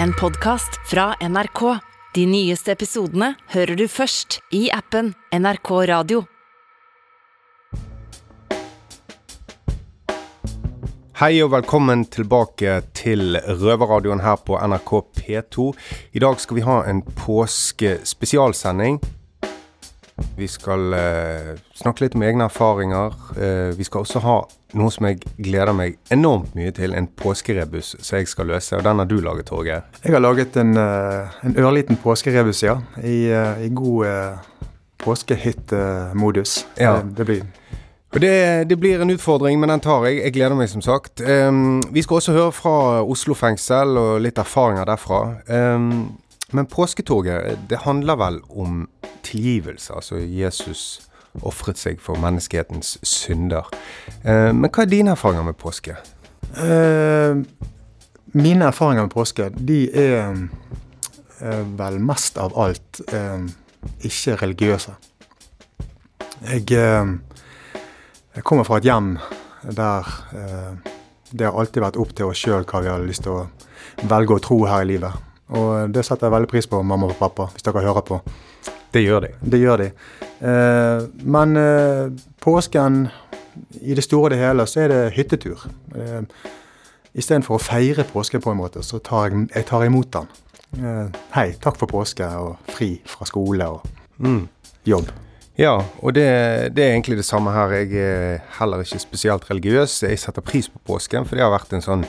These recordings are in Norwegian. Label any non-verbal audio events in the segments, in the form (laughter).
en podkast fra NRK. De nyeste episodene hører du først i appen NRK Radio. Hei og velkommen tilbake til Røverradioen her på NRK P2. I dag skal vi ha en påskespesialsending. Vi skal eh, snakke litt om egne erfaringer. Eh, vi skal også ha noe som jeg gleder meg enormt mye til, en påskerebus som jeg skal løse. Og den har du laget, Torgeir. Jeg har laget en, eh, en ørliten påskerebus, ja. I, eh, i god eh, påskehyttemodus. Ja. Det, det blir det, det blir en utfordring, men den tar jeg. Jeg gleder meg, som sagt. Um, vi skal også høre fra Oslo fengsel og litt erfaringer derfra. Um, men påsketoget, det handler vel om tilgivelse. Altså Jesus ofret seg for menneskehetens synder. Uh, men hva er dine erfaringer med påske? Eh, Mine erfaringer med påske, de er eh, vel mest av alt eh, ikke religiøse. Jeg, eh, jeg kommer fra et hjem der eh, det har alltid vært opp til oss sjøl hva vi har lyst til å velge å tro her i livet. Og det setter jeg veldig pris på, mamma og pappa, hvis dere hører på. Det gjør de. Det gjør de. Eh, men eh, påsken, i det store og det hele, så er det hyttetur. Eh, Istedenfor å feire påsken på en måte, så tar jeg, jeg tar imot den. Eh, hei, takk for påske og fri fra skole og Mm. jobb. Ja, og det, det er egentlig det samme her. Jeg er heller ikke spesielt religiøs. Jeg setter pris på påsken, for det har vært en sånn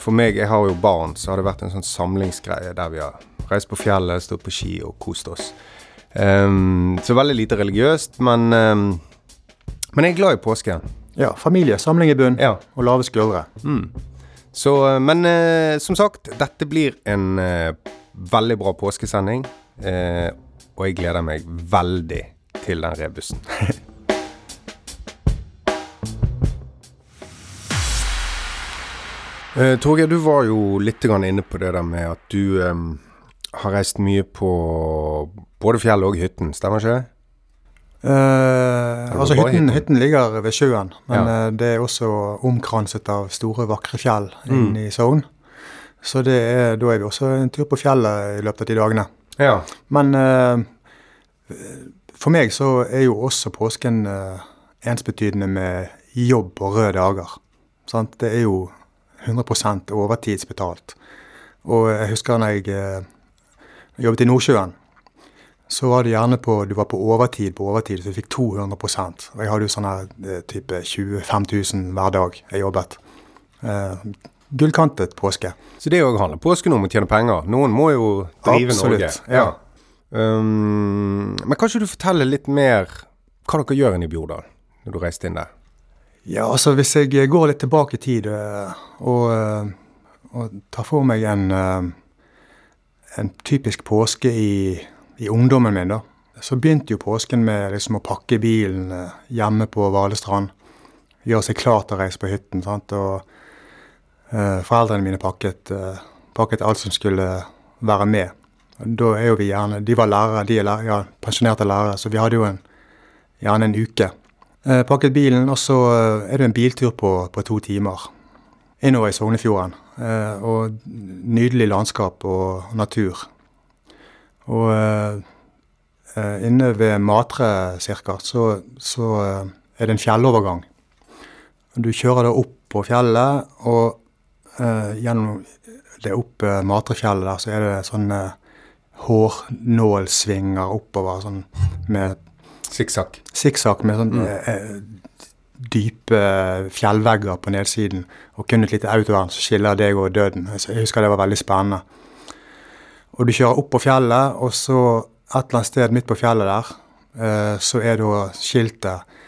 For meg, jeg har jo barn, så har det vært en sånn samlingsgreie der vi har reist på fjellet, stått på ski og kost oss. Um, så veldig lite religiøst, men um, Men jeg er glad i påsken. Ja, familie, samling i bunn Ja. og lave skuldre. Så, eh, men uh, som sagt, dette blir en uh, veldig bra påskesending. Uh, og jeg gleder meg veldig til den rebusen. (laughs) eh, Torgeir, du var jo litt inne på det der med at du eh, har reist mye på både fjellet og hytten, stemmer ikke det? Eh, altså hytten, hytten? hytten ligger ved sjøen, men Ja. eh, det er også omkranset av store, vakre fjell inne i Sogn. Så det er, da er vi også en tur på fjellet i løpet av de dagene. Ja. Men eh, for meg så er jo også påsken eh, ensbetydende med jobb og røde dager. Sant? Det er jo 100 overtidsbetalt. Og jeg husker når jeg eh, jobbet i Nordsjøen, så var det gjerne på du var på overtid på overtid, så du fikk 200 Og jeg hadde jo sånn her eh, type 25 000 hver dag jeg jobbet. Eh, gullkantet påske. Så det òg handler påsken om å tjene penger. Noen må jo drive Absolutt, Norge. ja. Um, men kan ikke du fortelle litt mer hva dere gjør inne i Bjordal, når du reiste inn der? Ja, altså hvis jeg går litt tilbake i tid eh, og, eh, og tar for meg en, eh, en typisk påske i, i ungdommen min, da, så begynte jo påsken med liksom å pakke bilen eh, hjemme på Valestrand. Gjøre seg klar til å reise på hytten. sant, og uh, Foreldrene mine pakket, uh, pakket alt som skulle være med. Da er jo vi gjerne, De var lærere, de er lærere, ja, pensjonerte lærere, så vi hadde jo en, gjerne en uke. Eh, pakket bilen, og så eh, er det en biltur på, på to timer innover i Sognefjorden. Eh, og nydelig landskap og natur. Og inne ved Matre cirka, så, så er det en fjellovergang. Du kjører da opp på fjellet, og gjennom det opp Matrefjellet der, så er det sånne hårnålsvinger oppover, sånn med Sikksakk. sikksakk med sånn mm. dype fjellvegger på nedsiden, og kun et lite autovern som skiller deg og døden. Jeg husker det var veldig spennende. Og du kjører opp på fjellet, og så et eller annet sted midt på fjellet der, eh, så er da skiltet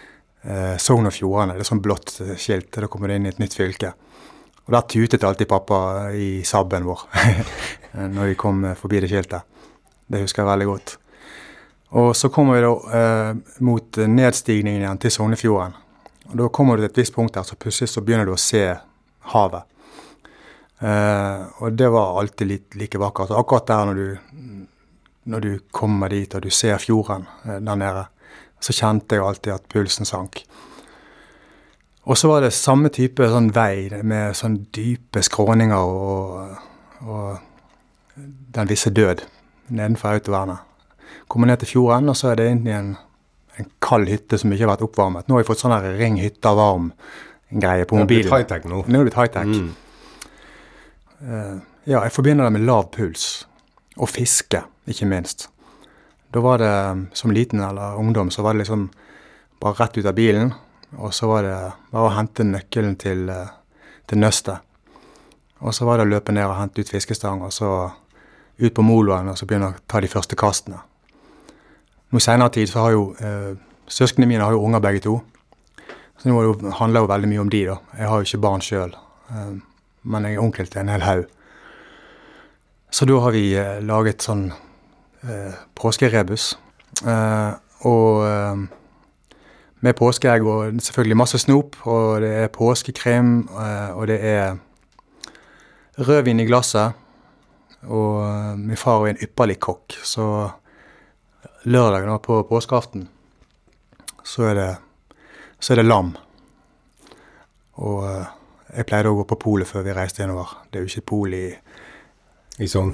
eh, Sogn og Fjordane. Det er sånn blått eh, skilt. Da kommer du inn i et nytt fylke. Og der tutet alltid pappa i Saben vår (laughs) når vi kom eh, forbi det skiltet. Det husker jeg veldig godt. Og så kommer vi da eh, mot nedstigningen igjen til Sognefjorden. Og da kommer du til et visst punkt der, så plutselig så begynner du å se havet. Eh, og det var alltid litt like vakkert. Akkurat der når du, når du kommer dit og du ser fjorden eh, der nede, så kjente jeg alltid at pulsen sank. Og så var det samme type sånn vei med sånn dype skråninger og, og den visse død nedenfor autovernet. Kommer ned til fjorden, og så er det egentlig en, en kald hytte som ikke har vært oppvarmet. Nå har vi fått sånn her ring hytta varm-greie på Det er blitt high-tech nå. Nå er det blitt high-tech. Mm. Uh, ja, jeg forbinder det med lav puls. Og fiske, ikke minst. Da var det, som liten eller ungdom, så var det liksom bare rett ut av bilen. Og så var det bare å hente nøkkelen til, eh, til nøstet. Og så var det å løpe ned og hente ut fiskestang, og så ut på moloen og så begynne å ta de første kastene. Nå senere tid så har jo eh, Søsknene mine har jo unger begge to. Så nå er handler det jo veldig mye om de, da. Jeg har jo ikke barn sjøl. Eh, men jeg er onkel til en hel haug. Så da har vi eh, laget sånn eh, påskerebus. Eh, og eh, med påskeegg og selvfølgelig masse snop, og det er påskekrem, eh, og det er rødvin i glasset. Og min far er en ypperlig kokk, så lørdag nå på påskeaften så er det, så er det lam. Og eh, jeg pleide å gå på polet før vi reiste innover. Det er jo ikke pol i I sånn.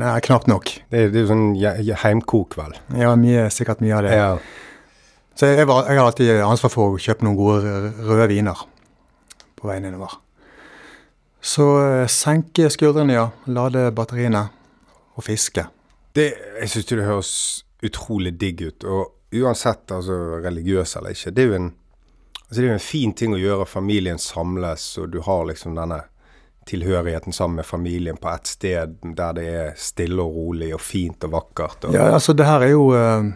Nei, knapt nok. Det er, det er jo sånn heimkok, vel. Ja, mye, sikkert mye av det. Ja. Så jeg, var, jeg har alltid ansvar for å kjøpe noen gode røde viner på veien innover. Så eh, senke skuldrene, ja. Lade batteriene. Og fiske. Det, jeg syns det høres utrolig digg ut. Og uansett altså, religiøs eller ikke, det er jo en altså, det er jo en fin ting å gjøre. Familien samles, og du har liksom denne tilhørigheten sammen med familien på ett sted der det er stille og rolig og fint og vakkert. Og, Ja, altså det her er jo uh,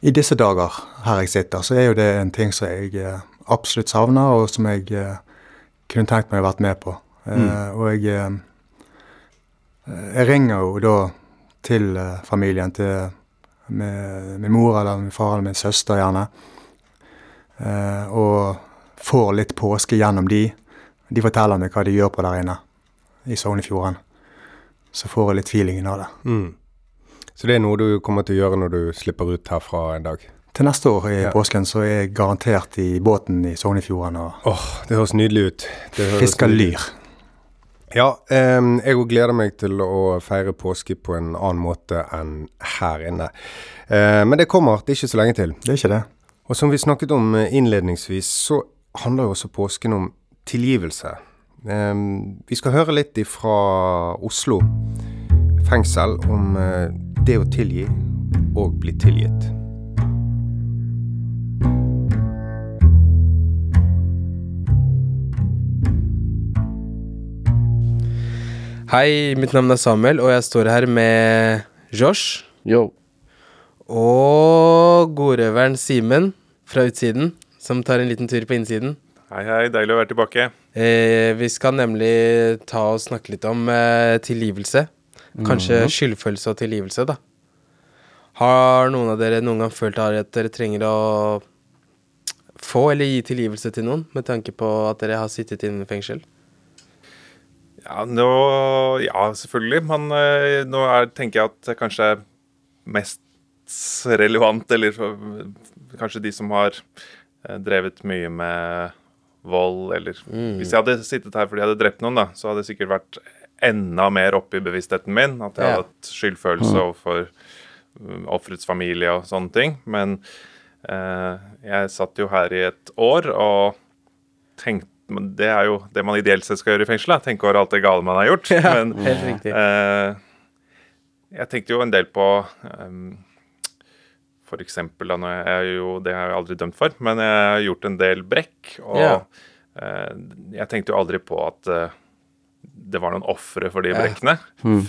I disse dager her jeg sitter, så er jo det en ting som jeg uh, absolutt savner, og som jeg uh, kunne tenkt meg å vært med på. Mm. Og jeg Jeg ringer jo da til eh, familien, til med min mor eller min far eller min søster gjerne, eh, og får litt påske gjennom de. De forteller meg hva de gjør på der inne i Sognefjorden. Så får jeg litt feelingen av det. Mm. Så det er noe du kommer til å gjøre når du slipper ut herfra en dag? Til neste år i Ja. påsken så er jeg garantert i båten i Sognefjorden og oh, det høres nydelig ut. Fisker lyr. Ja, eh, jeg òg gleder meg til å feire påske på en annen måte enn her inne. Eh, men det kommer, det er ikke så lenge til. Det er ikke det. Og som vi snakket om eh, innledningsvis, så handler jo også påsken om tilgivelse. Eh, vi skal høre litt fra Oslo fengsel om eh, det å tilgi og bli tilgitt. Hei, mitt navn er Samuel, og jeg står her med Josh Yo. og godrøveren Simen fra utsiden, som tar en liten tur på innsiden. Hei, hei. Deilig å være tilbake. Eh, vi skal nemlig ta og snakke litt om eh, tilgivelse. Kanskje skyldfølelse og tilgivelse, da. Har noen av dere noen gang følt at dere trenger å få eller gi tilgivelse til noen, med tanke på at dere har sittet inne i fengsel? Ja, nå, ja selvfølgelig. Men eh, nå er, tenker jeg at kanskje mest relevant, eller kanskje de som har eh, drevet mye med vold, eller Hvis jeg hadde sittet her fordi jeg hadde drept noen, da, så hadde det sikkert vært enda mer oppe i bevisstheten min. At jeg hadde hatt skyldfølelse overfor um, offerets familie og sånne ting. Men eh, jeg satt jo her i et år og tenkte men Det er jo det man ideelt sett skal gjøre i fengsel. da, Tenke over alt det gale man har gjort. (laughs) Ja, men helt riktig. eh, jeg tenkte jo en del på um, for eksempel, da, når jeg, er jo, det har jeg aldri dømt for, men jeg har gjort en del brekk. Og Ja. eh, jeg tenkte jo aldri på at eh, det var noen ofre for de Ja. brekkene,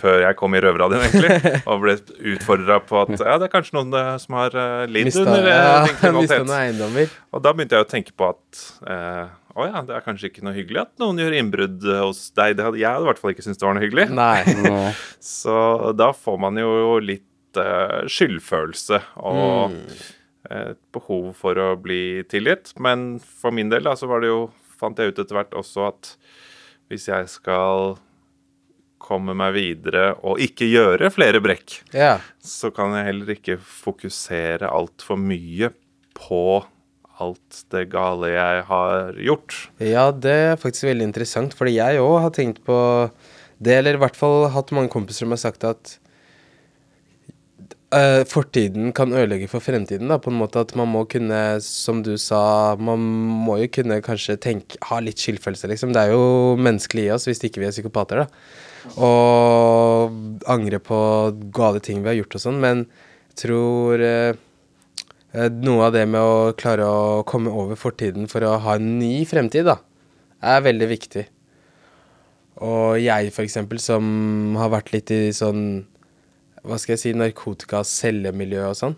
før jeg kom i røverradioen, egentlig, (laughs) og ble utfordra på at ja, det er kanskje noen som har uh, lidd under ja, (laughs) kriminalitet. Og da begynte jeg å tenke på at eh, å ja, det er kanskje ikke noe hyggelig at noen gjør innbrudd eh, hos deg. Det hadde, jeg hadde i hvert fall ikke syntes det var noe hyggelig. Nei. (laughs) Så da får man jo litt uh, skyldfølelse og et behov for å bli tilgitt. Men for min del da, så var det jo, fant jeg ut etter hvert også at hvis jeg skal komme meg videre og ikke gjøre flere brekk, yeah. så kan jeg heller ikke fokusere altfor mye på alt det gale jeg har gjort. Ja, det er faktisk veldig interessant, fordi jeg òg har tenkt på Det, eller i hvert fall hatt mange kompiser som har sagt at uh, fortiden kan ødelegge for fremtiden, da, på en måte at man må kunne, som du sa, man må jo kunne kanskje tenke, ha litt skyldfølelse, liksom. Det er jo menneskelig i oss hvis ikke vi er psykopater, da. Og angre på gale ting vi har gjort og sånn, men jeg tror eh, noe av det med å klare å komme over fortiden for å ha en ny fremtid, da, er veldig viktig. Og jeg, for eksempel, som har vært litt i sånn hva skal jeg si, narkotika, cellemiljø og sånn.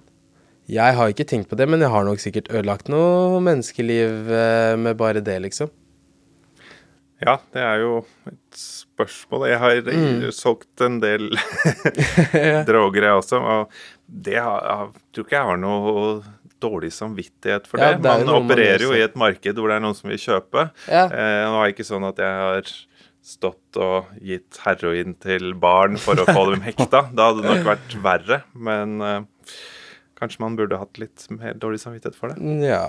Jeg har ikke tenkt på det, men jeg har nok sikkert ødelagt noe menneskeliv eh, med bare det, liksom. Ja, det er jo et spørsmål. Jeg har Mm. solgt en del (laughs) (laughs) droger, jeg også. Og det har, jeg tror ikke jeg har noe dårlig samvittighet for Ja, det. man det opererer man jo i et marked hvor det er noen som vil kjøpe. Ja. Eh, nå er det ikke sånn at jeg har stått og gitt heroin til barn for å få dem hekta. (laughs) Da hadde det nok vært verre. Men eh, kanskje man burde hatt litt mer dårlig samvittighet for det. Ja,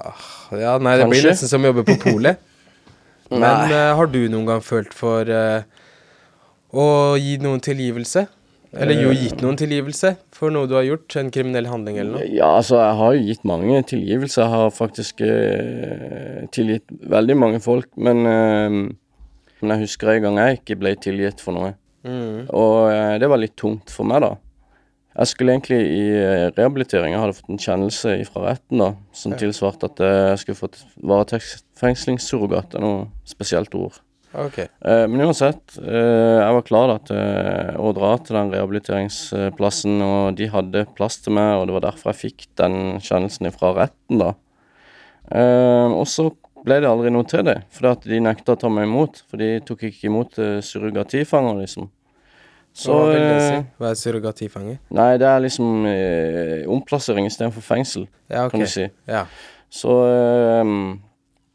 ja nei, det blir Kanskje. nesten som å jobbe på polet. (laughs) Men eh, har du noen gang følt for eh, å gi noen tilgivelse? Eller jo, gitt noen tilgivelse for noe du har gjort? En kriminell handling eller noe? Ja, altså, jeg har jo gitt mange tilgivelser. Jeg har faktisk eh, tilgitt veldig mange folk. Men, eh, men jeg husker en gang jeg ikke ble tilgitt for noe. Mm. Og eh, det var litt tungt for meg, da. Jeg skulle egentlig i eh, rehabilitering. Jeg hadde fått en kjennelse fra retten da, som tilsvarte at eh, jeg skulle fått varetektsfengslingssurrogat. Det er noe spesielt ord. Ok. Eh, men uansett, eh, jeg var klar da til eh, å dra til den rehabiliteringsplassen, og de hadde plass til meg, og det var derfor jeg fikk den kjennelsen fra retten, da. Og så ble det aldri noe til det, fordi de nekta å ta meg imot, for de tok ikke imot surrogatifanger, liksom. Så Hva vil det si? Hva er surrogatifanger? Nei, det er liksom eh, omplassering istedenfor fengsel, Ja, okay. kan du si. Ja. Så eh,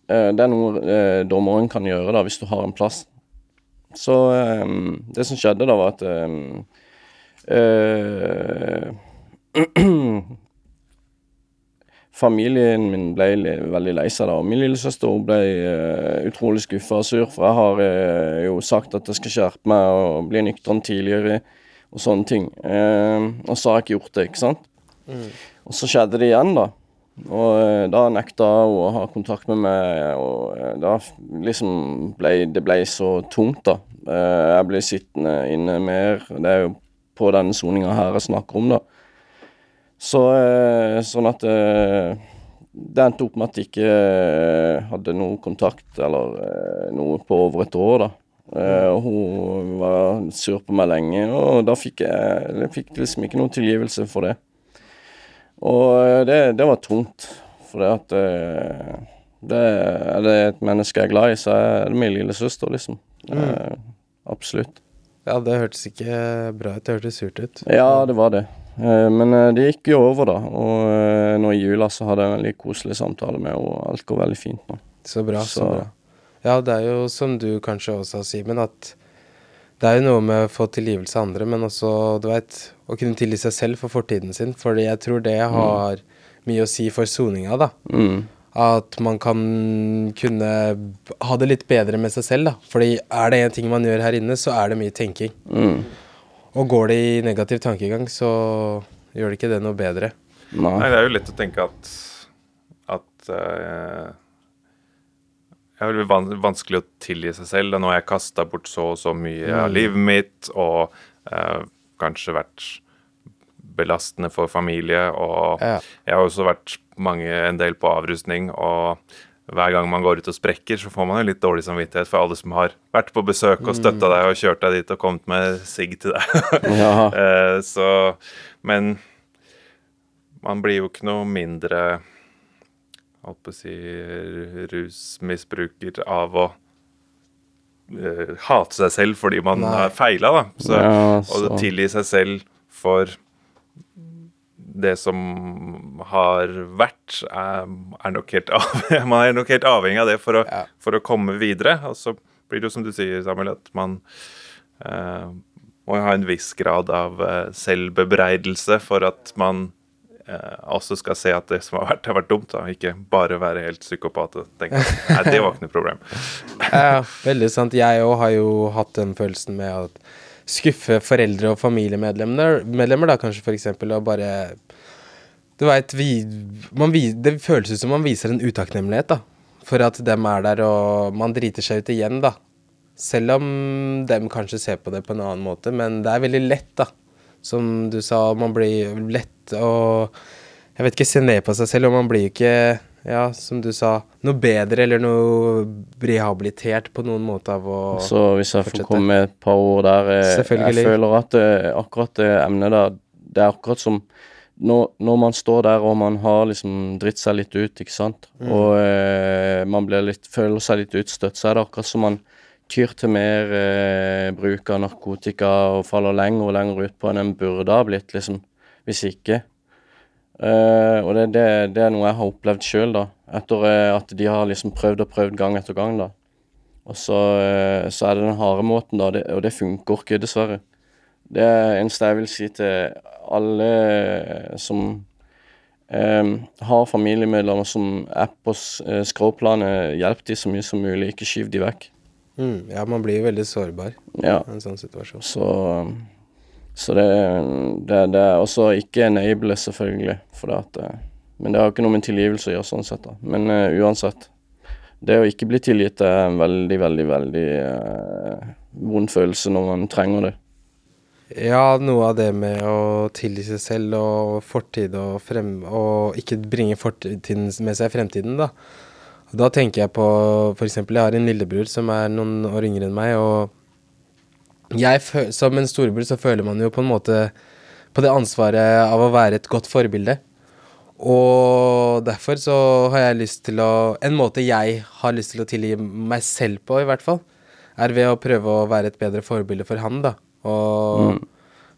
det er noe eh, dommeren kan gjøre da, hvis du har en plass. Så eh, det som skjedde da, var at eh, eh, (clears throat) Familien min ble veldig lei seg da. og Min lillesøster ble eh, utrolig skuffa og sur, for jeg har eh, jo sagt at jeg skal skjerpe meg og bli nøktern tidligere og sånne ting. Eh, og så har jeg ikke gjort det, ikke sant. Og så skjedde det igjen, da. Og eh, da nekta hun å ha kontakt med meg, og eh, da liksom ble det ble så tungt, da. Eh, Jeg ble sittende inne mer. Det er jo på denne soninga her jeg snakker om, da. Så sånn at det endte opp med at jeg ikke hadde noe kontakt eller noe på over et år, da. Og hun var sur på meg lenge, og da fikk jeg, jeg fikk liksom ikke noen tilgivelse for det. Og eh, det, det var tungt, for det at eh, det, Er det et menneske jeg er glad i, så er det min lillesøster, liksom. Eh, absolutt. ja, det hørtes ikke bra ut. Det hørtes surt ut. Ja, det var det. Eh, Men det gikk jo over, da. Og nå i jula så hadde jeg en veldig koselig samtale med henne, alt går veldig fint nå. Så bra, så, Så- bra. Ja, det er jo som du kanskje også har, Simen, at det er jo noe med å få tilgivelse av andre, men også, du veit, å kunne tilgi seg selv for fortiden sin. Fordi jeg tror det har mye å si for soninga, da. Mm. At man kan kunne ha det litt bedre med seg selv, da. Fordi er det én ting man gjør her inne, så er det mye tenking. Mm. Og går det i negativ tankegang, så gjør det ikke det noe bedre. Nei. Nei, det er jo lett å tenke at at eh, Det er vel vanskelig å tilgi seg selv. Og nå har jeg kasta bort så og så mye av livet mitt, og eh, kanskje vært belastende for familie. Og Ja. jeg har også vært mange, en del på avrustning. og hver gang man går ut og sprekker, så får man jo litt dårlig samvittighet for alle som har vært på besøk og støtta deg og kjørt deg dit og kommet med sigg til deg. (laughs) Ja. Eh, så Men man blir jo ikke noe mindre holdt på å si rusmisbruker av å uh, hate seg selv fordi man Nei. har feila, da. Så, Ja, Og så- tilgi seg selv for det som har vært, er, er nok helt (laughs) Man er nok helt avhengig av det for å, Ja. for å komme videre. Og så blir det jo som du sier, Samuel, at man uh, må ha en viss grad av uh, selvbebreidelse for at man også skal se at det som har vært, har vært dumt, da. Ikke bare være helt psykopat og tenke at nei, det var ikke noe problem. (laughs) Ja, veldig sant. Jeg òg har jo hatt den følelsen med å skuffe foreldre og familiemedlemmer, medlemmer da kanskje for eksempel, og bare Du veit, det føles ut som man viser en utakknemlighet, da. For at dem er der, og man driter seg ut igjen, da. Selv om dem kanskje ser på det på en annen måte, men det er veldig lett, da. Som du sa, man blir lett og Jeg vet ikke, se ned på seg selv, og man blir ikke ja, som du sa, noe bedre eller noe rehabilitert på noen måte av å Så hvis jeg får komme med et par ord der eh, Jeg føler at eh, akkurat det emnet der, det er akkurat som når, når, man står der og man har liksom dritt seg litt ut, ikke sant, mm. og eh, man litt, føler seg litt utstøtt, så er det akkurat som man tyr til mer eh, bruk av narkotika og faller lenger og lenger ut på enn en burde ha blitt, liksom, hvis ikke. Eh, og det, det, det, er noe jeg har opplevd sjøl, da, etter eh, at de har liksom prøvd og prøvd gang etter gang, da. Og så, eh, så er det den harde måten, da, det, og det funker ikke, dessverre. Det er eneste jeg vil si til alle som Um, har familiemedlemmer som er på skråplanet, hjelp de så mye som mulig, ikke skyv de vekk. Mm, ja, man blir veldig sårbar ja. i en sånn situasjon. Så, så det, det, det, er også ikke enable, selvfølgelig, for det at eh, Men det har ikke noe med tilgivelse å gjøre, sånn sett, da. Men uh, uansett. Det å ikke bli tilgitt er en veldig, veldig, veldig uh, vond følelse når man trenger det. Ja, noe av det med å tilgi seg selv og fortid og frem... Og ikke bringe fortiden med seg i fremtiden, da. Da tenker jeg på f.eks. jeg har en lillebror som er noen år yngre enn meg, og jeg, som en storebror så føler man jo på en måte på det ansvaret av å være et godt forbilde. Og derfor så har jeg lyst til å En måte jeg har lyst til å tilgi meg selv på, i hvert fall, er ved å prøve å være et bedre forbilde for han, da. Og mm.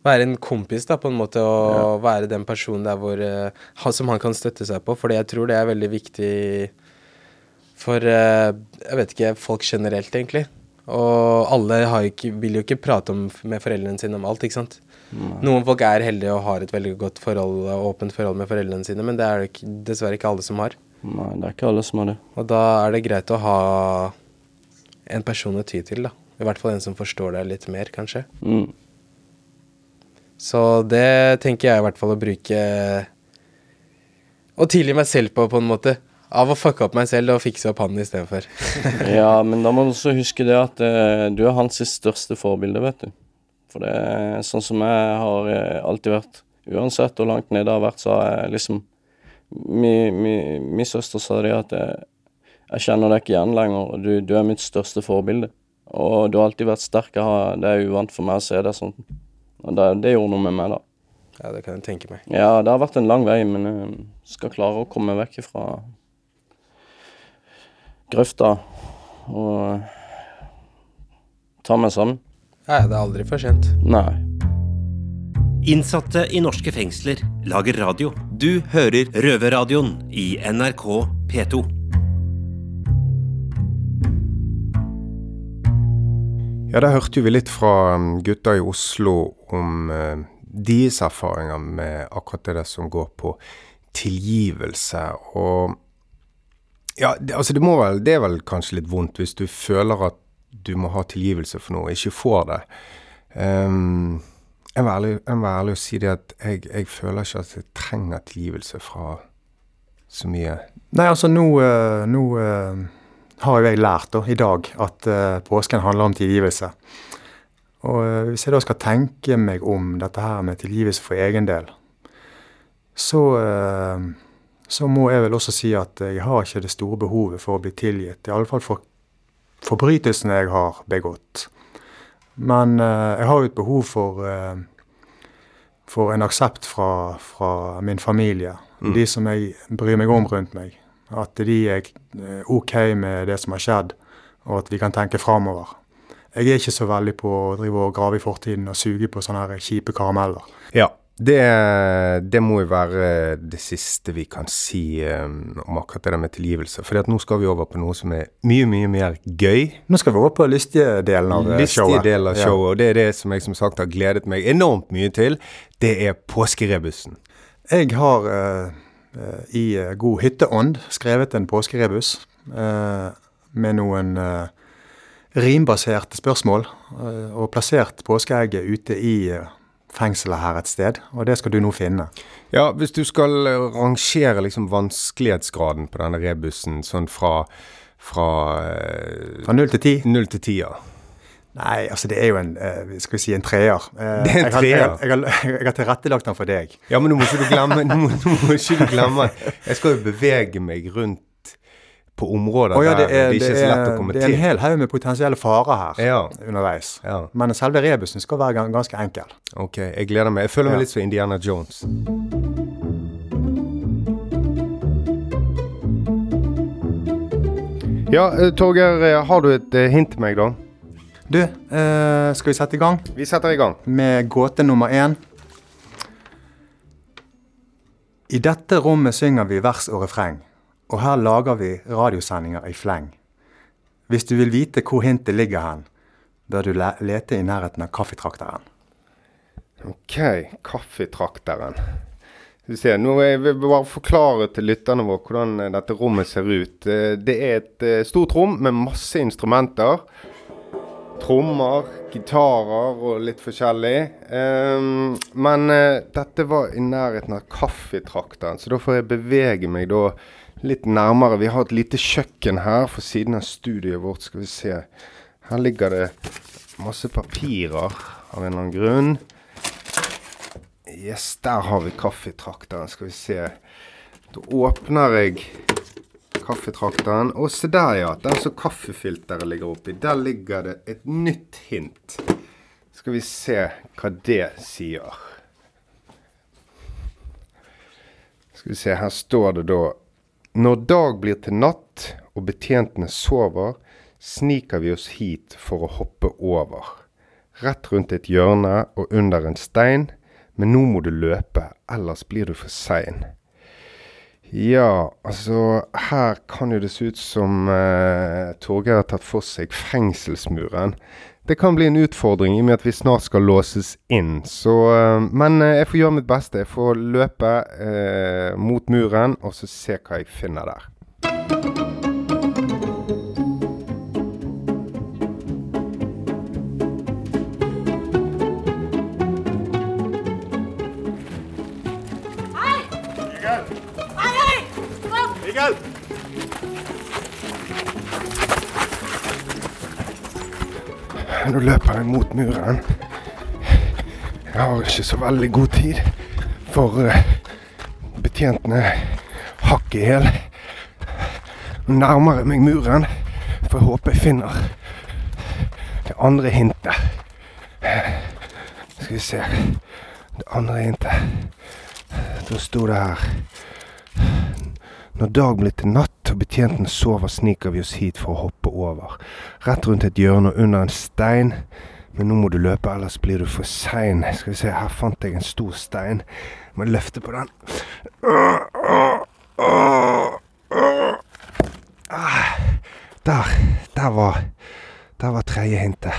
være en kompis, da, på en måte, og ja. være den personen der hvor, uh, som han kan støtte seg på. Fordi jeg tror det er veldig viktig for uh, jeg vet ikke, folk generelt, egentlig. Og alle ikke, vil jo ikke prate om, med foreldrene sine om alt, ikke sant. Nei. Noen folk er heldige og har et veldig godt forhold, åpent forhold med foreldrene sine, men det er det ikke, dessverre ikke alle som har. Nei, det er ikke alle som har det. Og da er det greit å ha en person å ty til, da. I hvert fall en som forstår deg litt mer, kanskje. Mm. Så det tenker jeg i hvert fall å bruke Å tilgi meg selv på, på en måte. Av å fucke opp meg selv og fikse opp han istedenfor. (laughs) (laughs) ja, men da må du også huske det at uh, du er hans største forbilde, vet du. For det er sånn som jeg har uh, alltid vært. Uansett hvor langt nede jeg har vært, så har jeg liksom Min mi, mi søster sa det at jeg, jeg kjenner deg ikke igjen lenger, og du, du, er mitt største forbilde. Og du har alltid vært sterk. Har, det er uvant for meg å se det sånn. Og det, det gjorde noe med meg, da. Ja, det kan jeg tenke meg. Ja, det har vært en lang vei, men jeg skal klare å komme vekk ifra grøfta og ta meg sammen. Nei, det er aldri for sent. Nei. Innsatte i norske fengsler lager radio. Du hører Røverradioen i NRK P2. Ja, da hørte vi litt fra um, gutta i Oslo om uh, deres erfaringer med akkurat det som går på tilgivelse. Og ja, det, altså det må vel Det er vel kanskje litt vondt hvis du føler at du må ha tilgivelse for noe, ikke får det. Um, jeg må ærlig, ærlig og si det at jeg, jeg, føler ikke at jeg trenger tilgivelse fra så mye. Nei, altså nå, uh, nå uh, har jo jeg lært da, i dag at uh, påsken handler om tilgivelse. Og hvis jeg da skal tenke meg om dette her med tilgivelse for egen del, så så må jeg vel også si at jeg har ikke det store behovet for å bli tilgitt. I alle fall for forbrytelsene jeg har begått. Men uh, jeg har jo et behov for, uh, for en aksept fra, fra min familie. Mm. De som jeg bryr meg om rundt meg. At de er eh, OK med det som har skjedd, og at vi kan tenke framover. Jeg er ikke så veldig på å drive og grave i fortiden og suge på sånne her kjipe karameller. Ja, det, det, må jo være det siste vi kan si um, om akkurat det der med tilgivelse. For nå skal vi over på noe som er mye, mye mer gøy. Nå skal vi over på lystige delen av lystige showet. Lystige delen av showet, ja. Og det er det som jeg som sagt har gledet meg enormt mye til. Det er påskerebussen. Jeg har eh, eh, i eh, god hytteånd skrevet en påskerebus uh, med noen uh, rimbaserte spørsmål, eh, og plassert påskeegget ute i eh, fengselet her et sted. Og det skal du nå finne. Ja, hvis du skal eh, rangere liksom vanskelighetsgraden på denne rebusen sånn fra, fra eh, Fra null til ti? null til ti, ja. Nei, altså det er jo en eh, skal vi si en treer. Det er en treer. Jeg, har- jeg, har- jeg har tilrettelagt den for deg. Ja, men nå må ikke du glemme (laughs) Nå må, nå må ikke du glemme Jeg skal jo bevege meg rundt på områder oh, ja, det der er, det ikke er så lett å komme til. det er en hel haug med potensielle farer her Ja. underveis. Ja, Men selve rebusen skal være ganske enkel. ok. Jeg gleder meg. Jeg føler meg Ja. litt som Indiana Jones. Ja, eh, Torgeir, eh, har du et eh, hint til meg, da? Du, eh, skal vi sette i gang Vi setter i gang. med gåte nummer én? I dette rommet synger vi vers og refreng, og her lager vi radiosendinger i fleng. Hvis du vil vite hvor hintet ligger hen, bør du lete i nærheten av kaffetrakteren. Ok, kaffetrakteren. Vi nå vil jeg bare forklare til lytterne våre hvordan dette rommet ser ut. Eh, Det er et eh, stort rom med masse instrumenter. Trommer, gitarer og litt forskjellig. Um, men uh, dette var i nærheten av kaffetrakteren, så da får jeg bevege meg da litt nærmere. Vi har et lite kjøkken her for siden av studioet vårt. Skal vi se. Her ligger det masse papirer av en eller annen grunn. Yes, der har vi kaffetrakteren. Skal vi se. Da åpner jeg kaffetrakteren. Og se der, ja. Der som kaffefilteret ligger oppi. Der ligger det et nytt hint. Skal vi se hva det sier. Skal vi se, her står det da Når dag blir til natt og betjentene sover, sniker vi oss hit for å hoppe over. Rett rundt et hjørne og under en stein, men nå må du løpe, ellers blir du for sein. Ja, altså her kan jo det se ut som eh, Torgeir har tatt for seg fengselsmuren. Det kan bli en utfordring i og med at vi snart skal låses inn. Så, eh, men eh, jeg får gjøre mitt beste. Jeg får løpe eh, mot muren og så se hva jeg finner der. Nå løper jeg mot muren. Jeg har ikke så veldig god tid, for eh, betjentene hakk i hæl. Nærmer jeg meg muren, for jeg håper jeg finner det andre hintet. Skal vi se Det andre hintet. Da sto det her Når dag blir til natt og betjentene sover, sniker vi oss hit for å hoppe over. Rett rundt et hjørne og under en stein. Men nå må du løpe, ellers blir du for sein. Skal vi se, her fant jeg en stor stein. Jeg må løfte på den. Der. Der var Der var tredje hintet.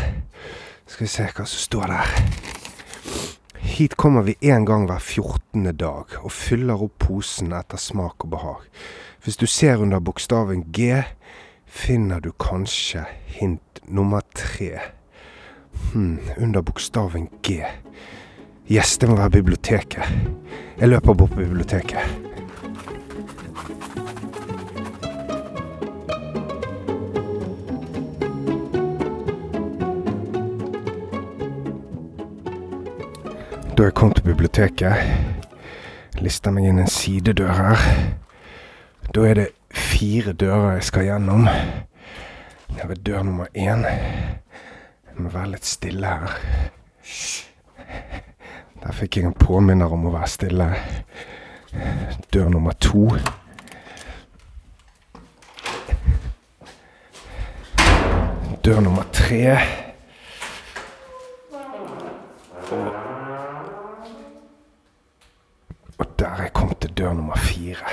Skal vi se hva som står der. Hit kommer vi en gang hver 14. dag og fyller opp posen etter smak og behag. Hvis du ser under bokstaven G, finner du kanskje hint nummer tre. Hm, under bokstaven G. Yes, det må være biblioteket. Jeg løper bort på biblioteket. Da jeg kom til biblioteket. lista meg inn en sidedør her. Da er det fire dører jeg skal gjennom. Det er ved dør nummer én. Jeg må være litt stille her. Der fikk jeg en påminner om å være stille. Dør nummer to. Dør nummer tre. Og der er jeg kommet til dør nummer fire.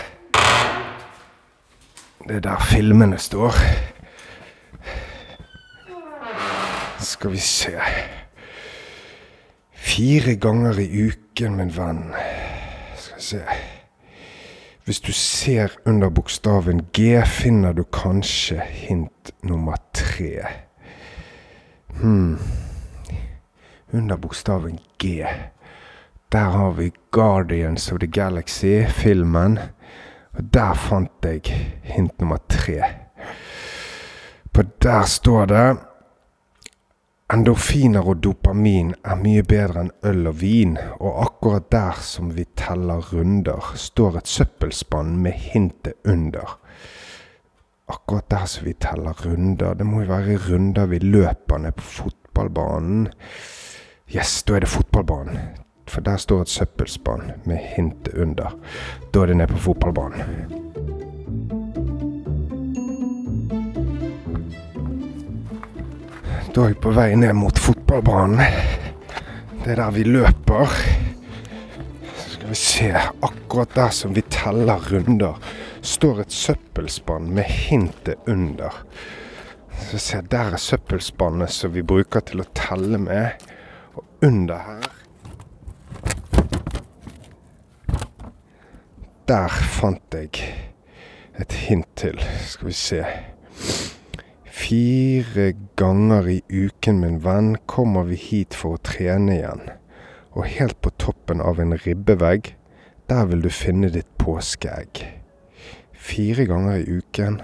Det er der filmene står. Skal vi se Fire ganger i uken, min venn. Skal vi se Hvis du ser under bokstaven G, finner du kanskje hint nummer tre. Hm. Under bokstaven G. Der har vi Guardians of the Galaxy-filmen. Og der fant jeg hint nummer tre. På der står det Endorfiner og dopamin er mye bedre enn øl og vin, og akkurat der som vi teller runder, står et søppelspann med hintet under. Akkurat der som vi teller runder, det må jo være runder vi løper ned på fotballbanen. Yes, da er det fotballbanen. For der står et søppelspann med hintet under. Da er det ned på fotballbanen. Da er jeg på vei ned mot fotballbanen. Det er der vi løper. Så skal vi se. Akkurat der som vi teller runder, står et søppelspann med hintet under. Så se, der er søppelspannet som vi bruker til å telle med. Og under her Der fant jeg et hint til. Skal vi se. Fire ganger i uken, min venn, kommer vi hit for å trene igjen. Og helt på toppen av en ribbevegg, der vil du finne ditt påskeegg. Fire ganger i uken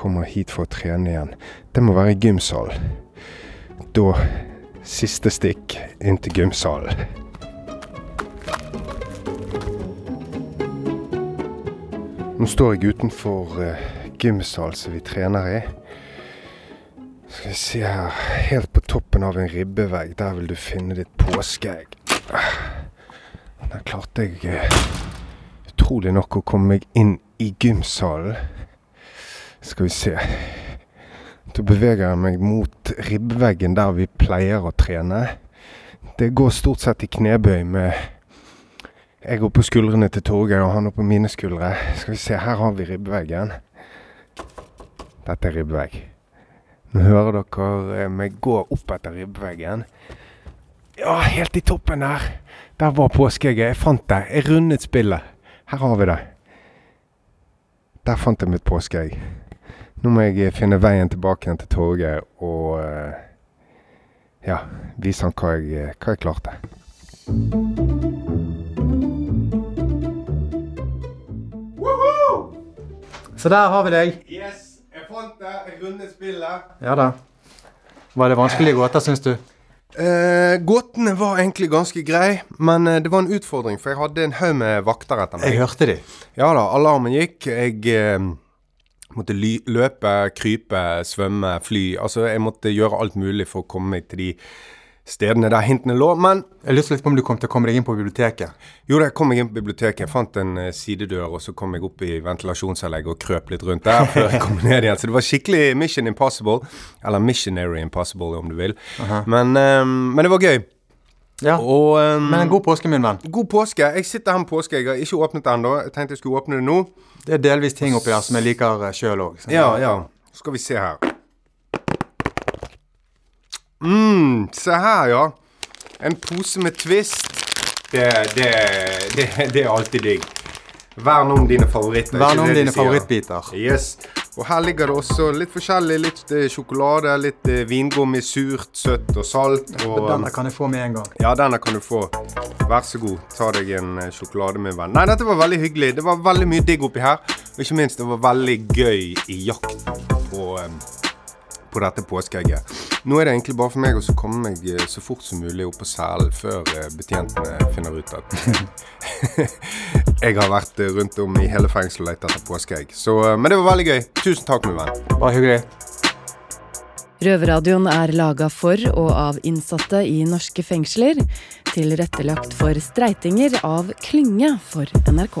kommer hit for å trene igjen. Det må være i gymsalen. Da siste stikk inn til gymsalen. Nå står jeg utenfor uh, gymsal som vi trener i. Skal vi se her. Helt på toppen av en ribbevegg. Der vil du finne ditt påskeegg. Der klarte jeg uh, utrolig nok å komme meg inn i gymsalen. Skal vi se. Da beveger jeg meg mot ribbeveggen der vi pleier å trene. Det går stort sett i knebøy med jeg går på skuldrene til Torgeir, og han er på mine skuldre. Skal vi se, her har vi ribbeveggen. Dette er ribbevegg. Nå hører dere meg gå opp etter ribbeveggen. Ja, helt i toppen der. Der var påskeegget. Jeg fant det. Jeg rundet spillet. Her har vi det. Der fant jeg mitt påskeegg. Nå må jeg finne veien tilbake igjen til Torgeir og ja, vise han hva jeg, hva jeg klarte. Så der har vi deg. Yes, jeg fant det. Jeg rundet spillet. Ja da. Var det vanskelige gåter, syns du? Eh, gåtene var egentlig ganske greie, men eh, det var en utfordring, for jeg hadde en haug med vakter etter meg. Jeg hørte de. Ja da, alarmen gikk. Jeg eh, måtte ly løpe, krype, svømme, fly. Altså, jeg måtte gjøre alt mulig for å komme meg til de stedene der hintene lå. Men Jeg lurte litt på om du kom til å komme deg inn på biblioteket. jo, da jeg kom meg inn på biblioteket. Jeg fant en eh, sidedør, og så kom jeg opp i ventilasjonsanlegget og krøp litt rundt der før jeg kom ned igjen. Så det var skikkelig Mission Impossible. Eller Missionary Impossible, om du vil. men, um, men det var gøy. Ja. Og um, Men en god påske, min venn. god påske. Jeg sitter her med påske. Jeg har ikke åpnet det ennå. Jeg tenkte jeg skulle åpne det nå. Det er delvis ting oppi der som jeg liker sjøl òg. Ja, ja. Skal vi se her. Mm, se her, ja. En pose med Twist. Det, det, det, det er alltid digg. Vern om dine favoritter. Vern om dine favorittbiter. Yes. Og her ligger det også litt forskjellig. Litt eh, sjokolade, litt eh, vingummi, surt, søtt og salt. Og, Denne kan jeg få med en gang. ja, denne kan du få. Vær så god. Ta deg en eh, sjokolade, min venn. Nei, dette var veldig hyggelig. Det var veldig mye digg oppi her. Og ikke minst, det var veldig gøy i jakten på, eh, på dette påskeegget. Nå er det egentlig bare for meg å komme meg eh, så fort som mulig opp på selen før eh, betjentene finner ut at (laughs) jeg har vært eh, rundt om i hele fengselet og lett etter påskeegg. Så, eh, men det var veldig gøy. Tusen takk, min venn. Bare hyggelig. Røverradioen er laga for og av innsatte i norske fengsler. Tilrettelagt for streitinger av Klynge for NRK.